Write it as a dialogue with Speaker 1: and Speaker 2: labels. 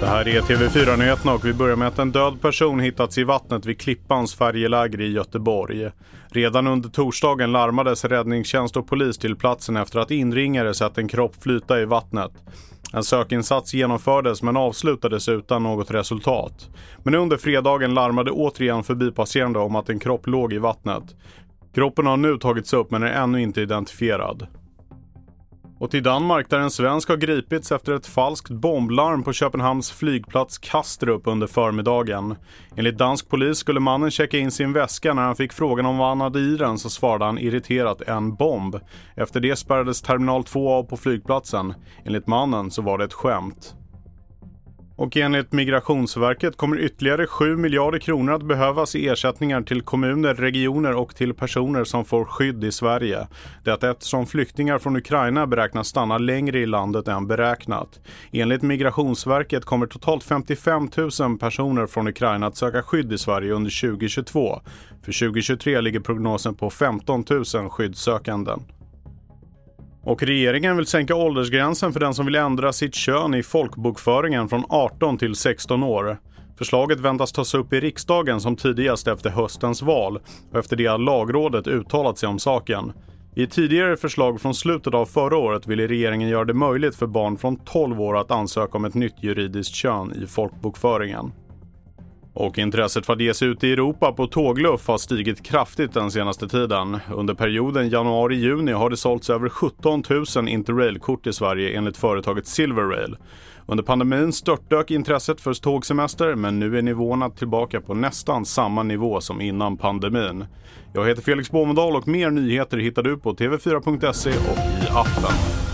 Speaker 1: Det här är TV4-nyheterna och vi börjar med att en död person hittats i vattnet vid Klippans färjeläger i Göteborg. Redan under torsdagen larmades räddningstjänst och polis till platsen efter att inringare sett en kropp flyta i vattnet. En sökinsats genomfördes men avslutades utan något resultat. Men under fredagen larmade återigen förbipasserande om att en kropp låg i vattnet. Kroppen har nu tagits upp men är ännu inte identifierad. Och till Danmark där en svensk har gripits efter ett falskt bomblarm på Köpenhamns flygplats Kastrup under förmiddagen. Enligt dansk polis skulle mannen checka in sin väska när han fick frågan om vad han hade i den så svarade han irriterat en bomb. Efter det spärrades terminal 2 av på flygplatsen. Enligt mannen så var det ett skämt. Och enligt Migrationsverket kommer ytterligare 7 miljarder kronor att behövas i ersättningar till kommuner, regioner och till personer som får skydd i Sverige. Detta eftersom flyktingar från Ukraina beräknas stanna längre i landet än beräknat. Enligt Migrationsverket kommer totalt 55 000 personer från Ukraina att söka skydd i Sverige under 2022. För 2023 ligger prognosen på 15 000 skyddssökanden. Och regeringen vill sänka åldersgränsen för den som vill ändra sitt kön i folkbokföringen från 18 till 16 år. Förslaget väntas tas upp i riksdagen som tidigast efter höstens val och efter det att lagrådet uttalat sig om saken. I tidigare förslag från slutet av förra året ville regeringen göra det möjligt för barn från 12 år att ansöka om ett nytt juridiskt kön i folkbokföringen. Och intresset för att ge sig ut i Europa på tågluff har stigit kraftigt den senaste tiden. Under perioden januari-juni har det sålts över 17 000 Interrail-kort i Sverige enligt företaget Silverrail. Under pandemin störtdök intresset för tågsemester men nu är nivåerna tillbaka på nästan samma nivå som innan pandemin. Jag heter Felix Båmedal och mer nyheter hittar du på tv4.se och i appen.